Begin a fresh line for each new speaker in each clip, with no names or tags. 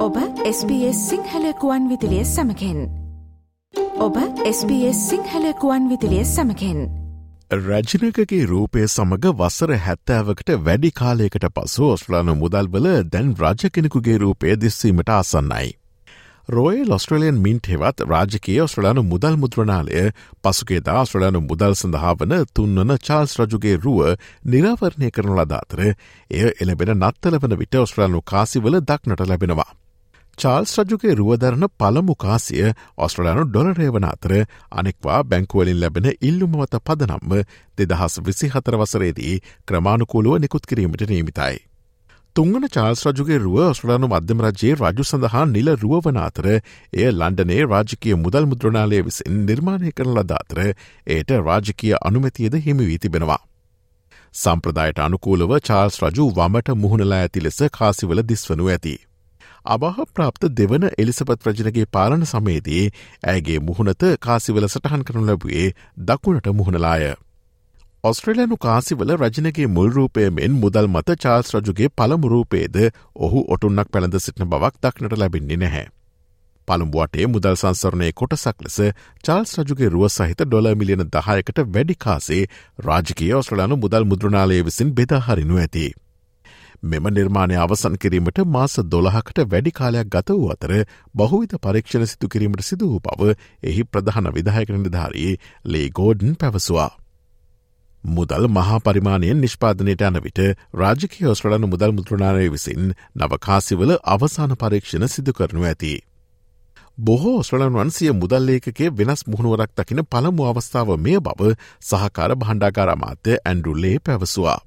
ඔබ SBS සිංහලකුවන් විදිලිය සමකෙන් ඔබ SBS සිංහලකුවන් විදිලිය සමකෙන්
රජනකගේ රූපය සමඟ වසර හැත්තෑවකට වැඩි කාලයකට පසු ඔස්ට්‍රලානු මුදල්වල දැන් රජ කෙනෙකුගේ රූපය දිස්වීමට ආසන්නයි. රෝය ලොස්ට්‍රලියන් මින්ට හෙවත් රාජකය ඔස්ට්‍රලානු මුදල් මුද්‍රණාලය පසුගේදා ඔස්ට්‍රලානු මුදල් සඳහා වන තුන්වන චාල්ස් රජුගේ රුව නිරාවරණය කරන ලදාතර එය එළබෙන නත්තල වන විට ඔස්ට්‍රලානු කාසිවල දක්නට ලැබෙනවා. චාල්ස් රජුගේ රුවදරන පළමු කාසිය ඔස්ට්‍රලයානු ඩොලරය වන අතර අනෙක්වා බැංකුවලින් ලැබෙන ඉල්ලුමවත පදනම්ම දෙදහස් විසි හතරවසරේදී ක්‍රමාණුකූලුව නිකුත් කිරීමට නීමිතයි. තුංගන චාල්ස් රජුගේ රුව ඔස්ට්‍රලානු මධ්‍යම රජයේ රජු සඳහා නිල රුව වන අතර එය ලන්ඩනේ රාජකය මුදල් මුද්‍රණාලය විසින් නිර්මාණය කරන ලදාතර ඒට රාජකය අනුමැතියද හිමිවී තිබෙනවා. සම්ප්‍රදායට අනුකූලව චාල්ස් රජු වමට මුහුණලා ඇති ලෙස කාසිවල දිස්වනු ඇති. අබහ ප්‍රාප්ත දෙවන එලිසපත් රජනගේ පාලන සමේදී ඇගේ මුහුණත කාසිවල සටහන් කරනු ලැබුවේ දකුණට මුහුණලාය. ඔස්ට්‍රලයනු කාසිවල රජනගේ මුල්රූපය මෙන් මුදල් මත චාල්ස් රජුගේ පළමුරූපේද ඔහු ඔටුන්නක් පැළඳ සිටින බවක් දක්නට ලැබෙන්නේ නැහැ. පළම්බුවටේ මුදල් සංසරණය කොටසක් ලෙස චාල්ස් රජුගේ රුව සහිත ඩොල මිලියන දහයකට වැඩි කාසේ රාජකය ඔස්ට්‍රලයානු මුදල් මුද්‍රනාලය විසින් බෙදාහරිනු ඇති. මෙම නිර්මාණය අවසන් කිරීමට මාස දොළහකට වැඩි කාලයක් ගත වූ අතර බහුවිත පරීක්ෂණ සිතු කිරීමට සිදු වූ බව එහි ප්‍රධාන විදායක නිධාරී ලේ ගෝඩන් පැවසවා. මුදල් මහා පරිමාණයෙන් නිෂ්පාදනයට යන විට රාජකය ඔස්ට්‍රලන මුදල් මුද්‍රණාරය විසින් නවකාසිවල අවසාන පරීක්ෂණ සිදු කරනු ඇති. බොහෝ ඔස්ට්‍රලන් වන්සිය මුදල්ලේකගේ වෙනස් මුහුණුවරක් දකින පළමු අවස්ථාව මේ බව සහකාර බණ්ඩාකාර මාත්‍ය ඇන්ඩුල්ලේ පැවසවා.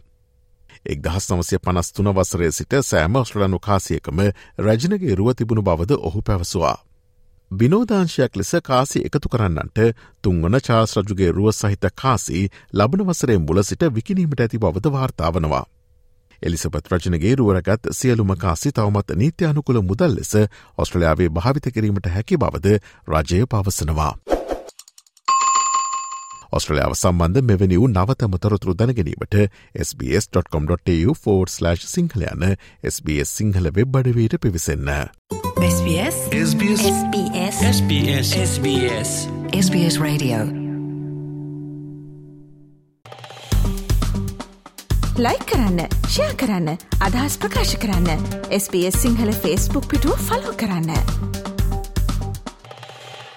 එක් දහස් නවසය පනස්තුන වසරේ සිට සෑම ඔස්ට්‍රලනු කාසියකම රජනගේ රුව තිබුණු බවද ඔහු පැවසවා. විනෝදාංශයක් ලෙස කාසි එකතු කරන්නන්ට තුන්වන චාස් රජුගේ රුව සහිත කාසි ලබන වසරේ මුල සිට විකිනීමට ඇති බවද වාර්තාාවනවා. එලිසබත් රජනගේ රුවරගත් සියලුම කාසි තවමත් නීත්‍යානුකුල මුදල් ලෙස ඔස්ට්‍රලයාාවේ භාවිත කිරීමට හැකි බවද රජය පවසනවා. ඔස්ට්‍රලයාාව සම්බන්ධ මෙවැනි වූ නවතම තොරතුරු දැනගැනීමට SBS.com.tu4/ සිංහලයන SBS සිංහල වෙබ් අඩවීට පිවිසන්න.
SBS
SBS
SBS
SBS SBS
SBS Radio
like කරන්න ෂයා කරන්න අදහස් ප්‍රකාශ කරන්න SBS සිංහල ෆස්බුක් පිටුව ෆලෝ කරන්න.